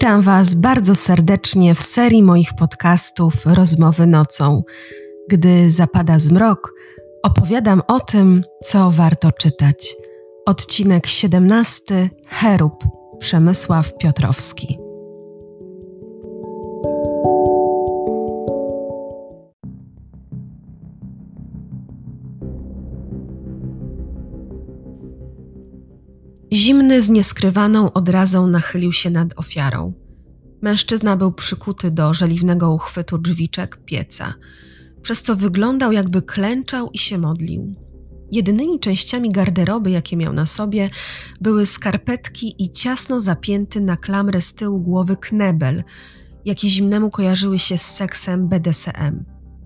Witam Was bardzo serdecznie w serii moich podcastów Rozmowy nocą. Gdy zapada zmrok, opowiadam o tym, co warto czytać. Odcinek 17 Herub Przemysław Piotrowski. Zimny z nieskrywaną odrazą nachylił się nad ofiarą. Mężczyzna był przykuty do żeliwnego uchwytu drzwiczek pieca, przez co wyglądał jakby klęczał i się modlił. Jedynymi częściami garderoby, jakie miał na sobie, były skarpetki i ciasno zapięty na klamrę z tyłu głowy knebel, jakie zimnemu kojarzyły się z seksem BDSM.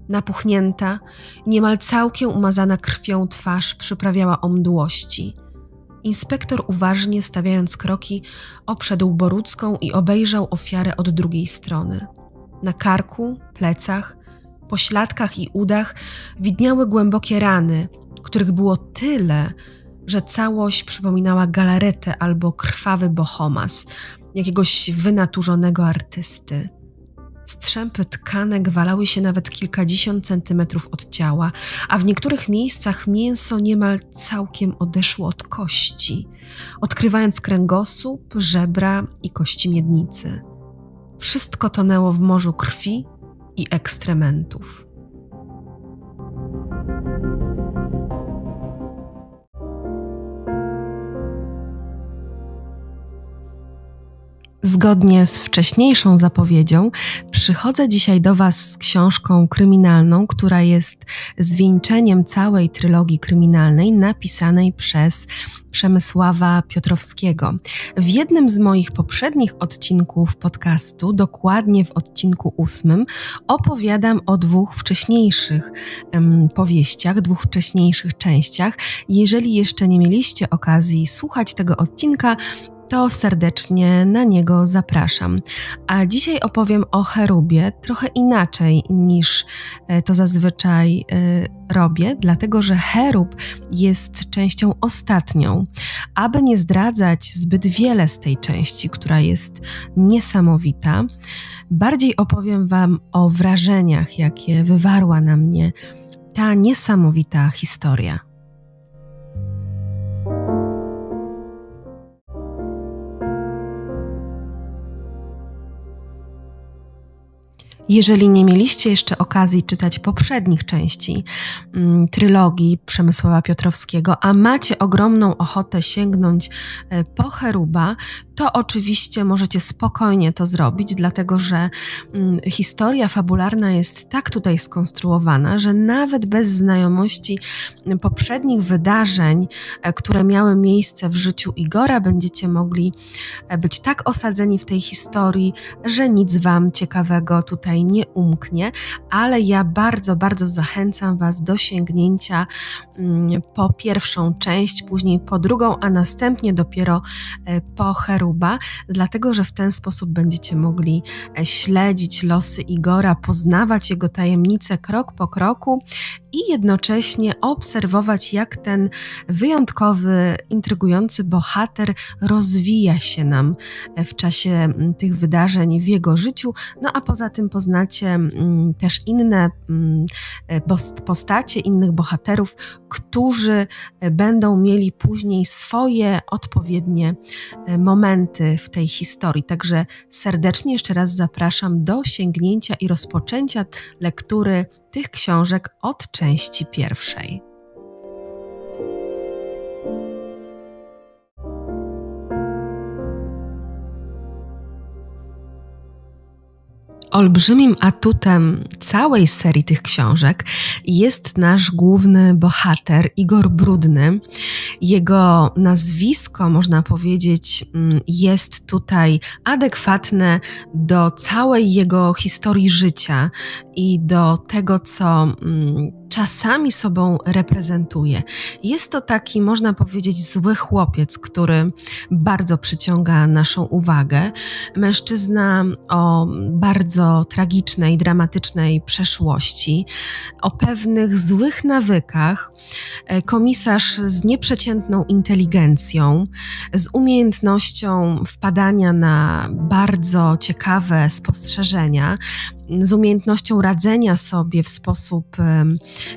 Napuchnięta, niemal całkiem umazana krwią twarz przyprawiała o mdłości – Inspektor uważnie stawiając kroki, obszedł Borucką i obejrzał ofiarę od drugiej strony. Na karku, plecach, pośladkach i udach widniały głębokie rany, których było tyle, że całość przypominała galaretę albo krwawy bohomas jakiegoś wynaturzonego artysty. Strzępy tkanek walały się nawet kilkadziesiąt centymetrów od ciała, a w niektórych miejscach mięso niemal całkiem odeszło od kości, odkrywając kręgosłup, żebra i kości miednicy. Wszystko tonęło w morzu krwi i ekstrementów. Zgodnie z wcześniejszą zapowiedzią, przychodzę dzisiaj do Was z książką kryminalną, która jest zwieńczeniem całej trylogii kryminalnej napisanej przez Przemysława Piotrowskiego. W jednym z moich poprzednich odcinków podcastu, dokładnie w odcinku ósmym, opowiadam o dwóch wcześniejszych um, powieściach, dwóch wcześniejszych częściach. Jeżeli jeszcze nie mieliście okazji słuchać tego odcinka, to serdecznie na niego zapraszam. A dzisiaj opowiem o cherubie trochę inaczej niż e, to zazwyczaj e, robię, dlatego że cherub jest częścią ostatnią. Aby nie zdradzać zbyt wiele z tej części, która jest niesamowita, bardziej opowiem Wam o wrażeniach, jakie wywarła na mnie ta niesamowita historia. Jeżeli nie mieliście jeszcze okazji czytać poprzednich części mm, trylogii Przemysława Piotrowskiego, a macie ogromną ochotę sięgnąć e, po Cheruba, to oczywiście możecie spokojnie to zrobić, dlatego że mm, historia fabularna jest tak tutaj skonstruowana, że nawet bez znajomości poprzednich wydarzeń, e, które miały miejsce w życiu Igora, będziecie mogli e, być tak osadzeni w tej historii, że nic Wam ciekawego tutaj nie umknie, ale ja bardzo, bardzo zachęcam Was do sięgnięcia mm, po pierwszą część, później po drugą, a następnie dopiero e, po Heru Dlatego że w ten sposób będziecie mogli e, śledzić losy Igora, poznawać jego tajemnice krok po kroku i jednocześnie obserwować, jak ten wyjątkowy, intrygujący bohater rozwija się nam e, w czasie tych wydarzeń w jego życiu. No a poza tym poznacie też inne e, postacie, innych bohaterów, którzy będą mieli później swoje odpowiednie momenty w tej historii. Także serdecznie jeszcze raz zapraszam do sięgnięcia i rozpoczęcia lektury tych książek od części pierwszej. Olbrzymim atutem całej serii tych książek jest nasz główny bohater, Igor Brudny. Jego nazwisko, można powiedzieć, mm, jest tutaj adekwatne do całej jego historii życia i do tego, co mm, czasami sobą reprezentuje. Jest to taki, można powiedzieć, zły chłopiec, który bardzo przyciąga naszą uwagę. Mężczyzna o bardzo tragicznej, dramatycznej przeszłości, o pewnych złych nawykach, e, komisarz z nieprzeciętną inteligencją, z umiejętnością wpadania na bardzo ciekawe spostrzeżenia, z umiejętnością radzenia sobie w sposób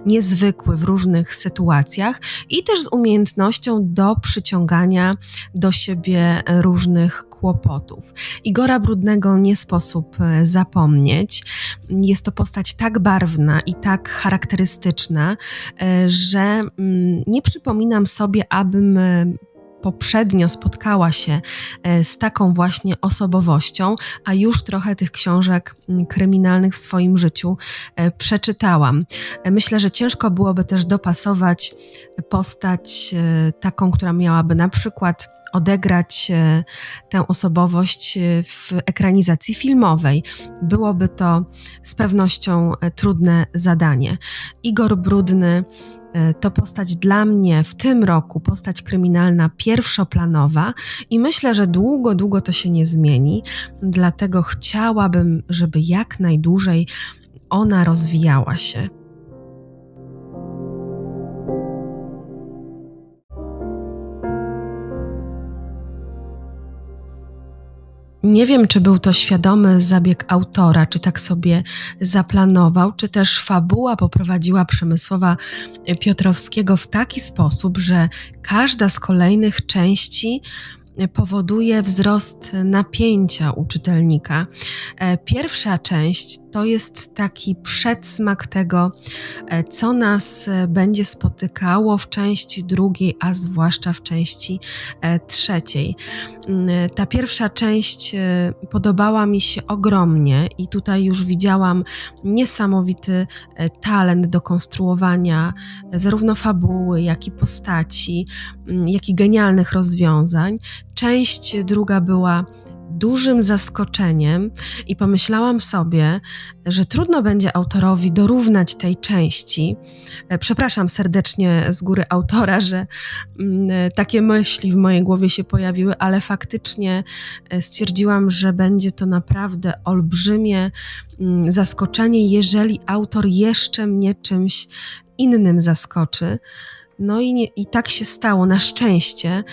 niezwykły w różnych sytuacjach i też z umiejętnością do przyciągania do siebie różnych kłopotów. Igora Brudnego nie sposób e, zapomnieć. Jest to postać tak barwna i tak charakterystyczna, e, że mm, nie przypominam sobie, abym e, poprzednio spotkała się z taką właśnie osobowością, a już trochę tych książek mm, kryminalnych w swoim życiu przeczytałam. Myślę, że ciężko byłoby też dopasować postać taką, która miałaby na przykład odegrać e, tę osobowość e, w ekranizacji filmowej. Byłoby to z pewnością e, trudne zadanie. Igor Brudny to postać dla mnie w tym roku, postać kryminalna pierwszoplanowa i myślę, że długo, długo to się nie zmieni, dlatego chciałabym, żeby jak najdłużej ona rozwijała się. Nie wiem, czy był to świadomy zabieg autora, czy tak sobie zaplanował, czy też fabuła poprowadziła Przemysłowa Piotrowskiego w taki sposób, że każda z kolejnych części powoduje wzrost napięcia u czytelnika. E, pierwsza część to jest taki przedsmak tego, e, co nas e, będzie spotykało w części drugiej, a zwłaszcza w części trzeciej. Mm, ta pierwsza część podobała mi się ogromnie i tutaj już widziałam niesamowity talent do konstruowania zarówno fabuły, jak i postaci, mm, jak i genialnych rozwiązań. Część druga była dużym zaskoczeniem i pomyślałam sobie, że trudno będzie autorowi dorównać tej części. E, przepraszam serdecznie z góry autora, że mm, e, takie myśli w mojej głowie się pojawiły, ale faktycznie e, stwierdziłam, że będzie to naprawdę olbrzymie mm, zaskoczenie, jeżeli autor jeszcze mnie czymś innym zaskoczy. No i, nie, i tak się stało, na szczęście,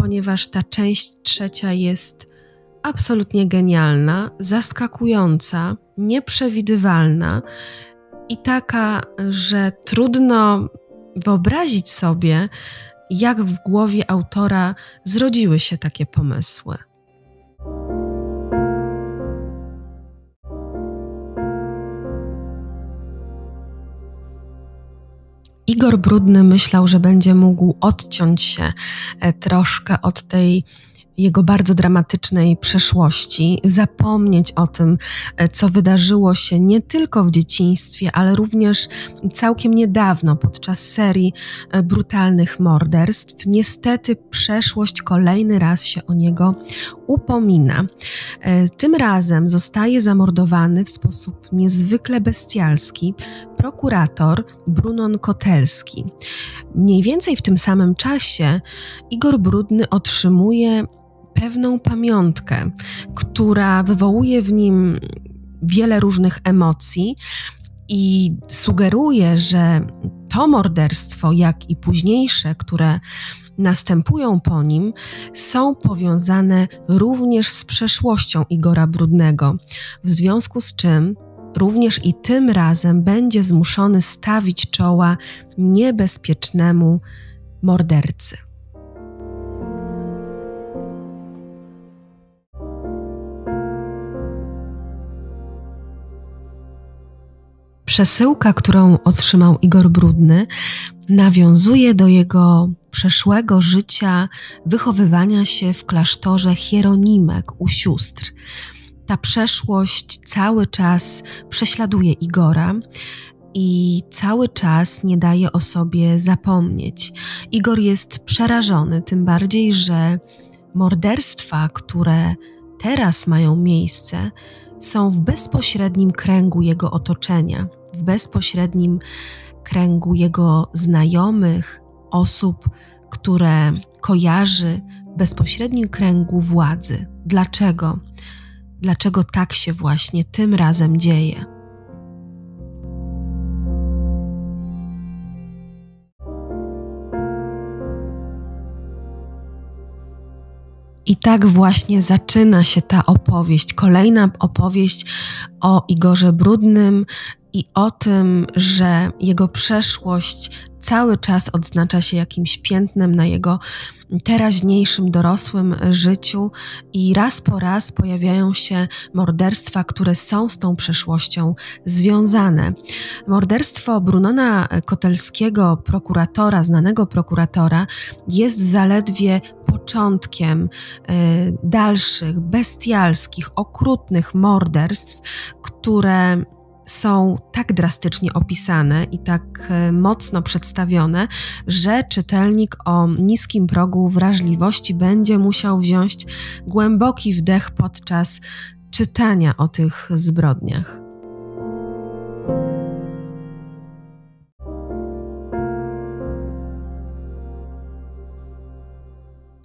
ponieważ ta część trzecia jest absolutnie genialna, zaskakująca, nieprzewidywalna i taka, że trudno wyobrazić sobie, jak w głowie autora zrodziły się takie pomysły. Igor Brudny myślał, że będzie mógł odciąć się e, troszkę od tej jego bardzo dramatycznej przeszłości, zapomnieć o tym, e, co wydarzyło się nie tylko w dzieciństwie, ale również całkiem niedawno podczas serii e, brutalnych morderstw. Niestety przeszłość kolejny raz się o niego upomina. E, tym razem zostaje zamordowany w sposób niezwykle bestialski prokurator Brunon Kotelski. Mniej więcej w tym samym czasie Igor Brudny otrzymuje pewną pamiątkę, która wywołuje w nim wiele różnych emocji i sugeruje, że to morderstwo, jak i późniejsze, które następują po nim, są powiązane również z przeszłością Igora Brudnego, w związku z czym również i tym razem będzie zmuszony stawić czoła niebezpiecznemu mordercy. Przesyłka, którą otrzymał Igor Brudny, nawiązuje do jego przeszłego życia wychowywania się w klasztorze Hieronimek u sióstr. Ta przeszłość cały czas prześladuje Igora i cały czas nie daje o sobie zapomnieć. Igor jest przerażony, tym bardziej, że morderstwa, które teraz mają miejsce, są w bezpośrednim kręgu jego otoczenia w bezpośrednim kręgu jego znajomych, osób, które kojarzy, w bezpośrednim kręgu władzy. Dlaczego? Dlaczego tak się właśnie tym razem dzieje? I tak właśnie zaczyna się ta opowieść, kolejna opowieść o Igorze Brudnym i o tym, że jego przeszłość cały czas odznacza się jakimś piętnem na jego teraźniejszym dorosłym życiu i raz po raz pojawiają się morderstwa, które są z tą przeszłością związane. Morderstwo Brunona Kotelskiego, prokuratora, znanego prokuratora, jest zaledwie początkiem y, dalszych, bestialskich, okrutnych morderstw, które są tak drastycznie opisane i tak e, mocno przedstawione, że czytelnik o niskim progu wrażliwości będzie musiał wziąć głęboki wdech podczas czytania o tych zbrodniach.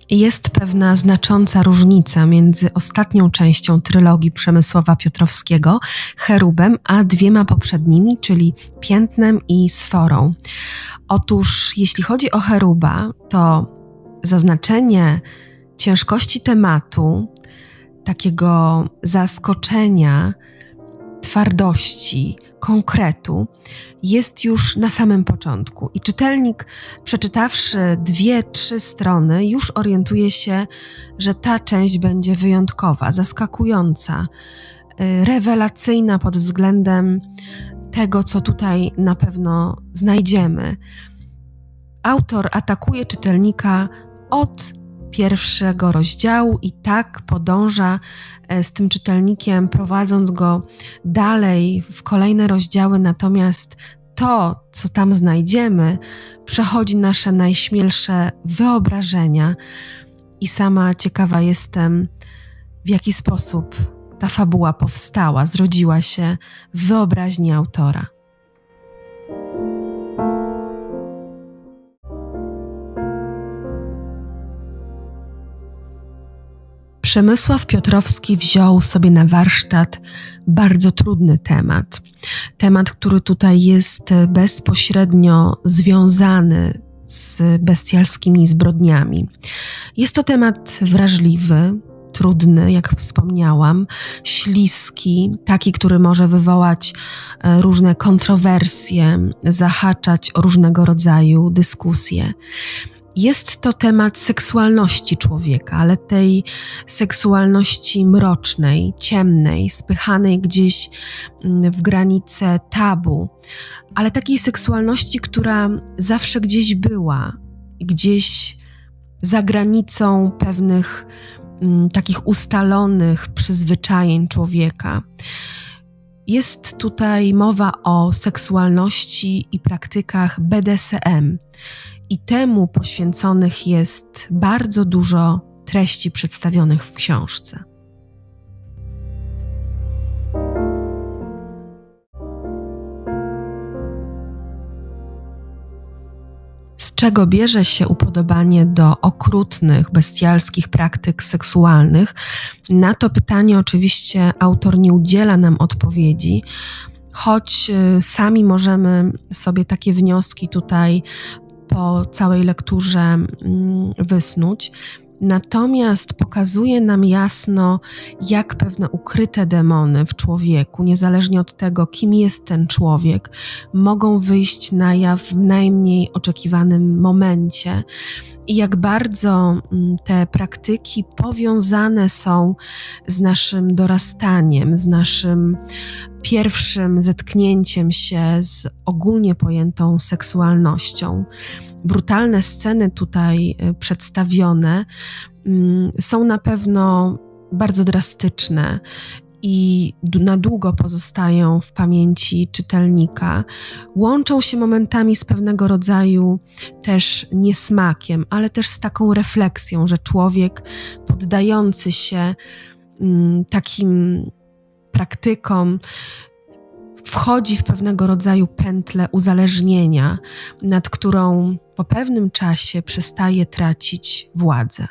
Jest pewna znacząca różnica między ostatnią częścią trylogii Przemysława Piotrowskiego, Cherubem, a dwiema poprzednimi, czyli Piętnem i Sforą. Otóż, jeśli chodzi o Cheruba, to zaznaczenie ciężkości tematu, takiego zaskoczenia, twardości, konkretu jest już na samym początku. I czytelnik, przeczytawszy dwie, trzy strony, już orientuje się, że ta część będzie wyjątkowa, zaskakująca, y, rewelacyjna pod względem tego, co tutaj na pewno znajdziemy. Autor atakuje czytelnika od pierwszego rozdziału i tak podąża e, z tym czytelnikiem, prowadząc go dalej w kolejne rozdziały. Natomiast to, co tam znajdziemy, przechodzi nasze najśmielsze wyobrażenia, i sama ciekawa jestem, w jaki sposób ta fabuła powstała, zrodziła się w wyobraźni autora. Przemysław Piotrowski wziął sobie na warsztat bardzo trudny temat. Temat, który tutaj jest bezpośrednio związany z bestialskimi zbrodniami. Jest to temat wrażliwy, trudny, jak wspomniałam, śliski, taki, który może wywołać e, różne kontrowersje, zahaczać o różnego rodzaju dyskusje. Jest to temat seksualności człowieka, ale tej seksualności mrocznej, ciemnej, spychanej gdzieś mm, w granice tabu, ale takiej seksualności, która zawsze gdzieś była, gdzieś za granicą pewnych mm, takich ustalonych przyzwyczajeń człowieka. Jest tutaj mowa o seksualności i praktykach BDSM i temu poświęconych jest bardzo dużo treści przedstawionych w książce. Z czego bierze się upodobanie do okrutnych, bestialskich praktyk seksualnych? Na to pytanie oczywiście autor nie udziela nam odpowiedzi, choć y, sami możemy sobie takie wnioski tutaj po całej lekturze mm, wysnuć. Natomiast pokazuje nam jasno, jak pewne ukryte demony w człowieku, niezależnie od tego, kim jest ten człowiek, mogą wyjść na jaw w najmniej oczekiwanym momencie i jak bardzo mm, te praktyki powiązane są z naszym dorastaniem, z naszym pierwszym zetknięciem się z ogólnie pojętą seksualnością. Brutalne sceny tutaj y, przedstawione mm, są na pewno bardzo drastyczne i na długo pozostają w pamięci czytelnika, łączą się momentami z pewnego rodzaju też niesmakiem, ale też z taką refleksją, że człowiek poddający się mm, takim praktykom, wchodzi w pewnego rodzaju pętlę uzależnienia, nad którą po pewnym czasie przestaje tracić władzę.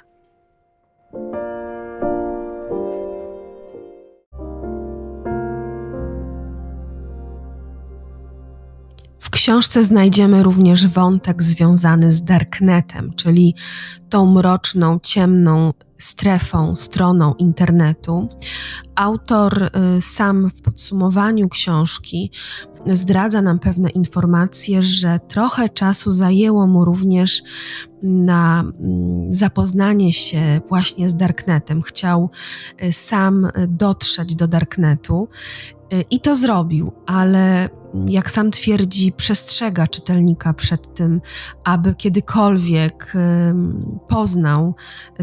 Książce znajdziemy również wątek związany z Darknetem, czyli tą mroczną, ciemną strefą, stroną internetu. Autor y, sam w podsumowaniu książki zdradza nam pewne informacje, że trochę czasu zajęło mu również na mm, zapoznanie się właśnie z Darknetem. Chciał y, sam dotrzeć do Darknetu y, i to zrobił, ale jak sam twierdzi, przestrzega czytelnika przed tym, aby kiedykolwiek poznał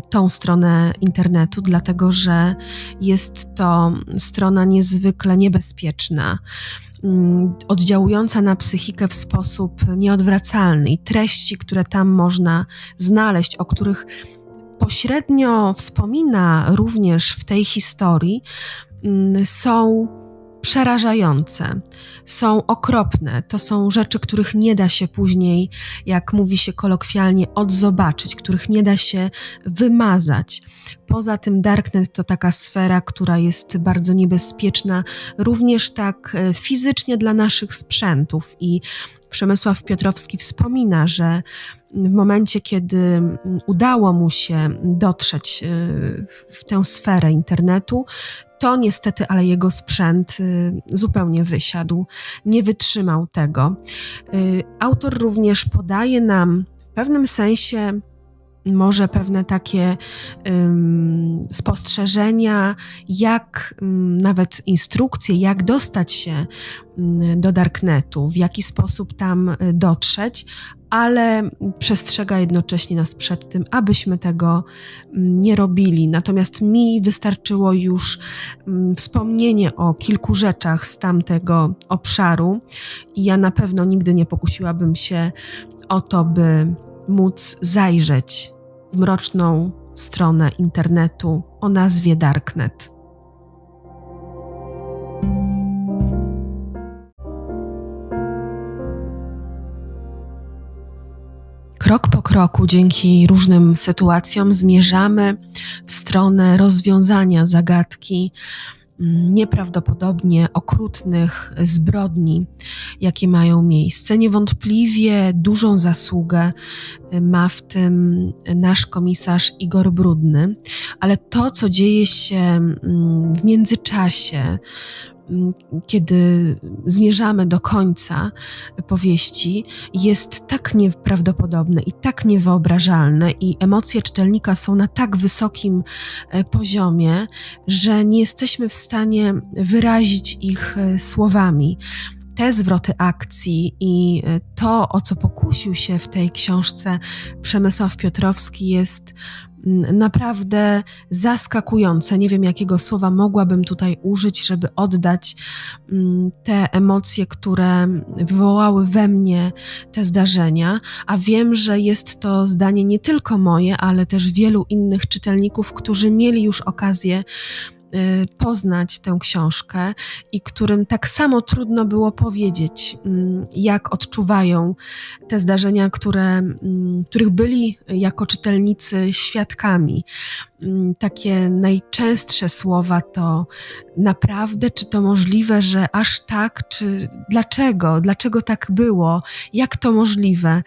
tą stronę internetu, dlatego że jest to strona niezwykle niebezpieczna oddziałująca na psychikę w sposób nieodwracalny i treści, które tam można znaleźć, o których pośrednio wspomina również w tej historii, są przerażające, są okropne. To są rzeczy, których nie da się później, jak mówi się kolokwialnie, odzobaczyć, których nie da się wymazać. Poza tym, Darknet to taka sfera, która jest bardzo niebezpieczna, również tak e, fizycznie dla naszych sprzętów. I Przemysław Piotrowski wspomina, że w momencie, kiedy udało mu się dotrzeć e, w tę sferę internetu, to niestety, ale jego sprzęt y, zupełnie wysiadł, nie wytrzymał tego. Y, autor również podaje nam w pewnym sensie może pewne takie um, spostrzeżenia, jak um, nawet instrukcje, jak dostać się um, do Darknetu, w jaki sposób tam y, dotrzeć, ale przestrzega jednocześnie nas przed tym, abyśmy tego mm, nie robili. Natomiast mi wystarczyło już mm, wspomnienie o kilku rzeczach z tamtego obszaru i ja na pewno nigdy nie pokusiłabym się o to, by móc zajrzeć w mroczną stronę internetu o nazwie Darknet. Krok po kroku, dzięki różnym sytuacjom, zmierzamy w stronę rozwiązania zagadki mm, nieprawdopodobnie okrutnych zbrodni, jakie mają miejsce. Niewątpliwie dużą zasługę y, ma w tym nasz komisarz Igor Brudny, ale to, co dzieje się mm, w międzyczasie, kiedy zmierzamy do końca powieści, jest tak nieprawdopodobne i tak niewyobrażalne, i emocje czytelnika są na tak wysokim e, poziomie, że nie jesteśmy w stanie wyrazić ich e, słowami te zwroty akcji i e, to, o co pokusił się w tej książce Przemysław Piotrowski, jest naprawdę zaskakujące. Nie wiem, jakiego słowa mogłabym tutaj użyć, żeby oddać te emocje, które wywołały we mnie te zdarzenia, a wiem, że jest to zdanie nie tylko moje, ale też wielu innych czytelników, którzy mieli już okazję poznać tę książkę i którym tak samo trudno było powiedzieć, mm, jak odczuwają te zdarzenia, które, mm, których byli jako czytelnicy świadkami. Mm, takie najczęstsze słowa to naprawdę, czy to możliwe, że aż tak, czy dlaczego, dlaczego tak było, jak to możliwe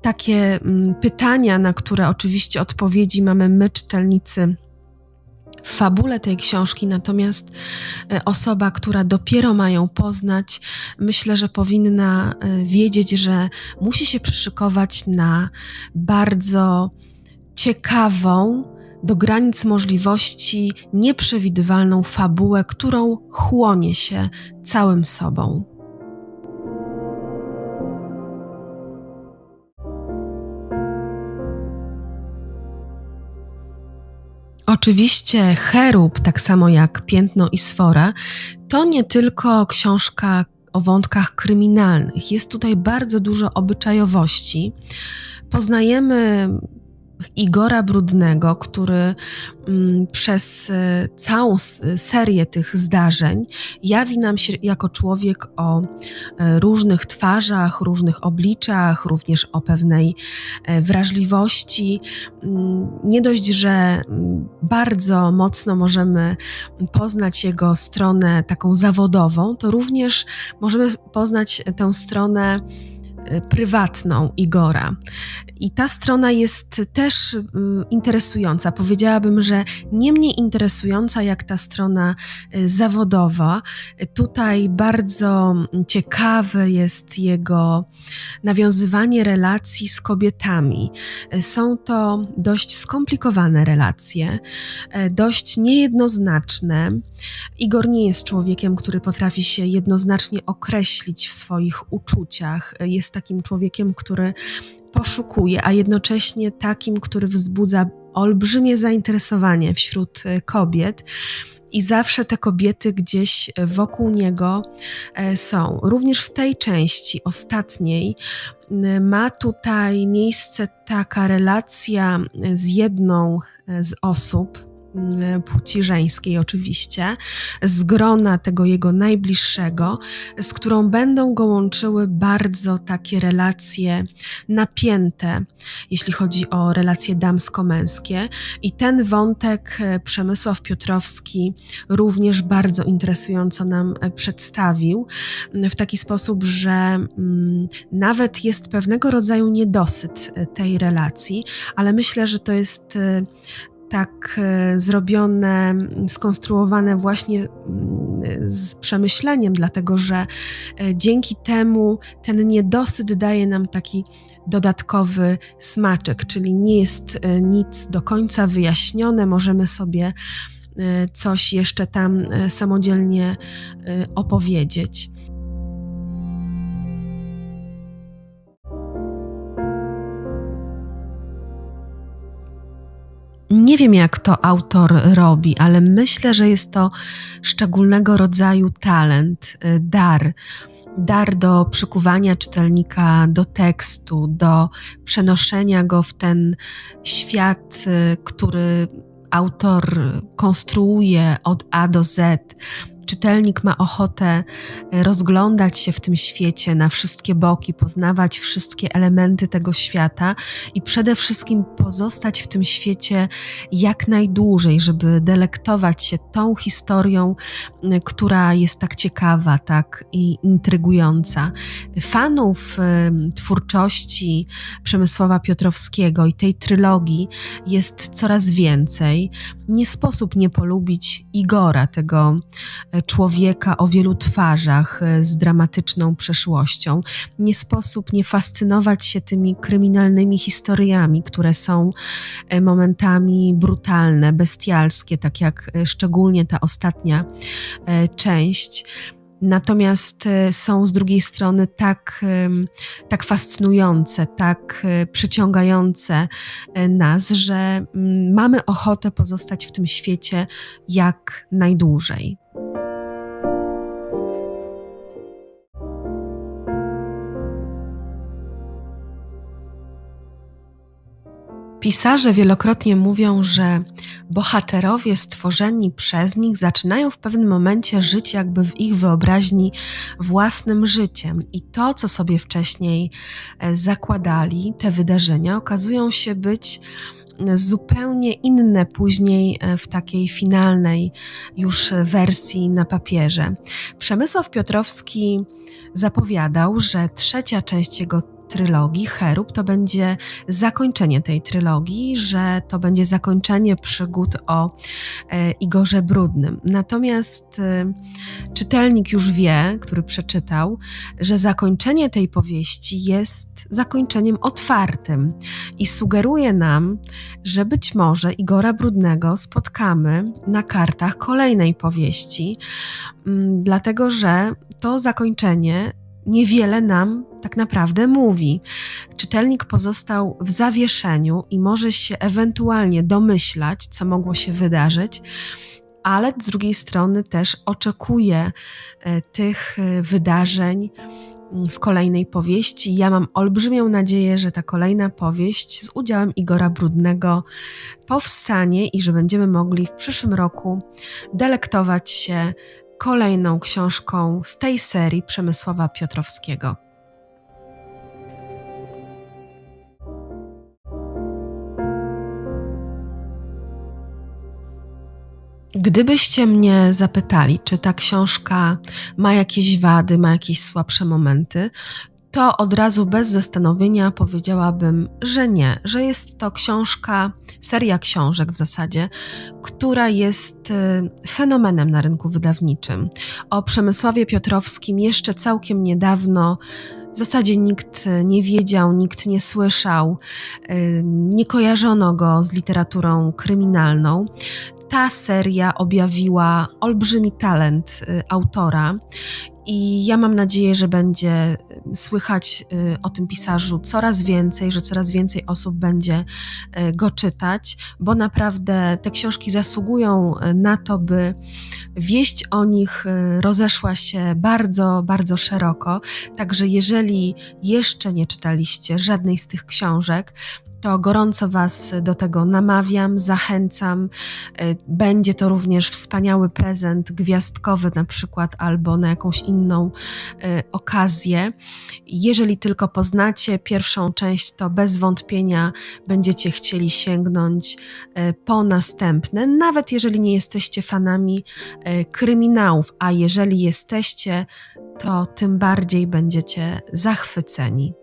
takie pytania, na które oczywiście odpowiedzi mamy my, czytelnicy fabule tej książki, natomiast e, osoba, która dopiero ma ją poznać, myślę, że powinna e, wiedzieć, że musi się przyszykować na bardzo ciekawą, do granic możliwości nieprzewidywalną fabułę, którą chłonie się całym sobą. Oczywiście Cherub, tak samo jak Piętno i Sfora, to nie tylko książka o wątkach kryminalnych. Jest tutaj bardzo dużo obyczajowości. Poznajemy Igora Brudnego, który mm, przez e, całą serię tych zdarzeń jawi nam się jako człowiek o e, różnych twarzach, różnych obliczach, również o pewnej e, wrażliwości. Mm, nie dość, że mm, bardzo mocno możemy poznać jego stronę taką zawodową, to również możemy poznać tę stronę prywatną Igora. I ta strona jest też y, interesująca. Powiedziałabym, że nie mniej interesująca jak ta strona y, zawodowa. Tutaj bardzo ciekawe jest jego nawiązywanie relacji z kobietami. Są to dość skomplikowane relacje, dość niejednoznaczne. Igor nie jest człowiekiem, który potrafi się jednoznacznie określić w swoich uczuciach. Jest takim człowiekiem, który poszukuje, a jednocześnie takim, który wzbudza olbrzymie zainteresowanie wśród e, kobiet. I zawsze te kobiety gdzieś wokół niego e, są. Również w tej części, ostatniej, ma tutaj miejsce taka relacja z jedną e, z osób, płci żeńskiej oczywiście, z grona tego jego najbliższego, z którą będą go łączyły bardzo takie relacje napięte, jeśli chodzi o relacje damsko-męskie. I ten wątek e, Przemysław Piotrowski również bardzo interesująco nam e, przedstawił, w taki sposób, że mm, nawet jest pewnego rodzaju niedosyt tej relacji, ale myślę, że to jest tak e, zrobione, skonstruowane właśnie z przemyśleniem, dlatego że e, dzięki temu ten niedosyt daje nam taki dodatkowy smaczek, czyli nie jest e, nic do końca wyjaśnione, możemy sobie coś jeszcze tam samodzielnie opowiedzieć. Nie wiem, jak to autor robi, ale myślę, że jest to szczególnego rodzaju talent, y, dar. Dar do przykuwania czytelnika do tekstu, do przenoszenia go w ten świat, y, który autor konstruuje od A do Z, czytelnik ma ochotę e, rozglądać się w tym świecie na wszystkie boki, poznawać wszystkie elementy tego świata i przede wszystkim pozostać w tym świecie jak najdłużej, żeby delektować się tą historią, która jest tak ciekawa, tak i intrygująca. Fanów twórczości Przemysława Piotrowskiego i tej trylogii jest coraz więcej. Nie sposób nie polubić Igora, tego człowieka o wielu twarzach e, z dramatyczną przeszłością. Nie sposób nie fascynować się tymi kryminalnymi historiami, które są e, momentami brutalne, bestialskie, tak jak e, szczególnie ta ostatnia część. Natomiast są z drugiej strony tak, tak fascynujące, tak przyciągające nas, że mm, mamy ochotę pozostać w tym świecie jak najdłużej. Pisarze wielokrotnie mówią, że bohaterowie stworzeni przez nich zaczynają w pewnym momencie żyć jakby w ich wyobraźni własnym życiem, i to, co sobie wcześniej e, zakładali, te wydarzenia, okazują się być e, zupełnie inne później e, w takiej finalnej już wersji na papierze. Przemysław Piotrowski zapowiadał, że trzecia część jego trylogii Cherub to będzie zakończenie tej trylogii, że to będzie zakończenie przygód o e, Igorze Brudnym. Natomiast e, czytelnik już wie, który przeczytał, że zakończenie tej powieści jest zakończeniem otwartym i sugeruje nam, że być może Igora Brudnego spotkamy na kartach kolejnej powieści, mm, dlatego że to zakończenie niewiele nam tak naprawdę mówi. Czytelnik pozostał w zawieszeniu i może się ewentualnie domyślać, co mogło się wydarzyć, ale z drugiej strony też oczekuje e, tych e, wydarzeń mm, w kolejnej powieści. Ja mam olbrzymią nadzieję, że ta kolejna powieść z udziałem Igora Brudnego powstanie i że będziemy mogli w przyszłym roku delektować się kolejną książką z tej serii Przemysława Piotrowskiego. Gdybyście mnie zapytali, czy ta książka ma jakieś wady, ma jakieś słabsze momenty, to od razu bez zastanowienia powiedziałabym, że nie, że jest to książka, seria książek w zasadzie, która jest y, fenomenem na rynku wydawniczym. O Przemysławie Piotrowskim jeszcze całkiem niedawno. W zasadzie nikt nie wiedział, nikt nie słyszał, y, nie kojarzono go z literaturą kryminalną ta seria objawiła olbrzymi talent y, autora. I ja mam nadzieję, że będzie y, słychać y, o tym pisarzu coraz więcej, że coraz więcej osób będzie go czytać, bo naprawdę te książki zasługują na to, by wieść o nich rozeszła się bardzo, bardzo szeroko. Także jeżeli jeszcze nie czytaliście żadnej z tych książek, to gorąco Was do tego namawiam, zachęcam. E, będzie to również wspaniały prezent gwiazdkowy, na przykład, albo na jakąś inną e, okazję. Jeżeli tylko poznacie pierwszą część, to bez wątpienia będziecie chcieli sięgnąć e, po następne, nawet jeżeli nie jesteście fanami kryminałów, a jeżeli jesteście, to tym bardziej będziecie zachwyceni.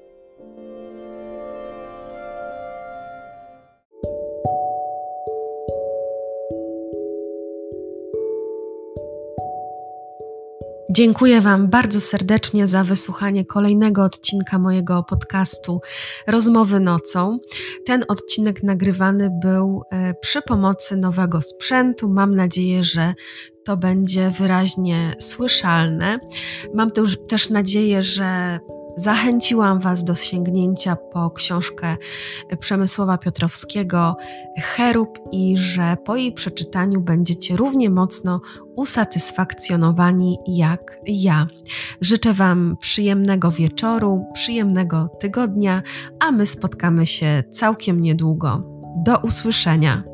Dziękuję Wam bardzo serdecznie za wysłuchanie kolejnego odcinka mojego podcastu Rozmowy nocą. Ten odcinek nagrywany był e, przy pomocy nowego sprzętu. Mam nadzieję, że to będzie wyraźnie słyszalne. Mam też nadzieję, że Zachęciłam Was do sięgnięcia po książkę Przemysłowa Piotrowskiego Cherub i że po jej przeczytaniu będziecie równie mocno usatysfakcjonowani jak ja. Życzę Wam przyjemnego wieczoru, przyjemnego tygodnia, a my spotkamy się całkiem niedługo. Do usłyszenia.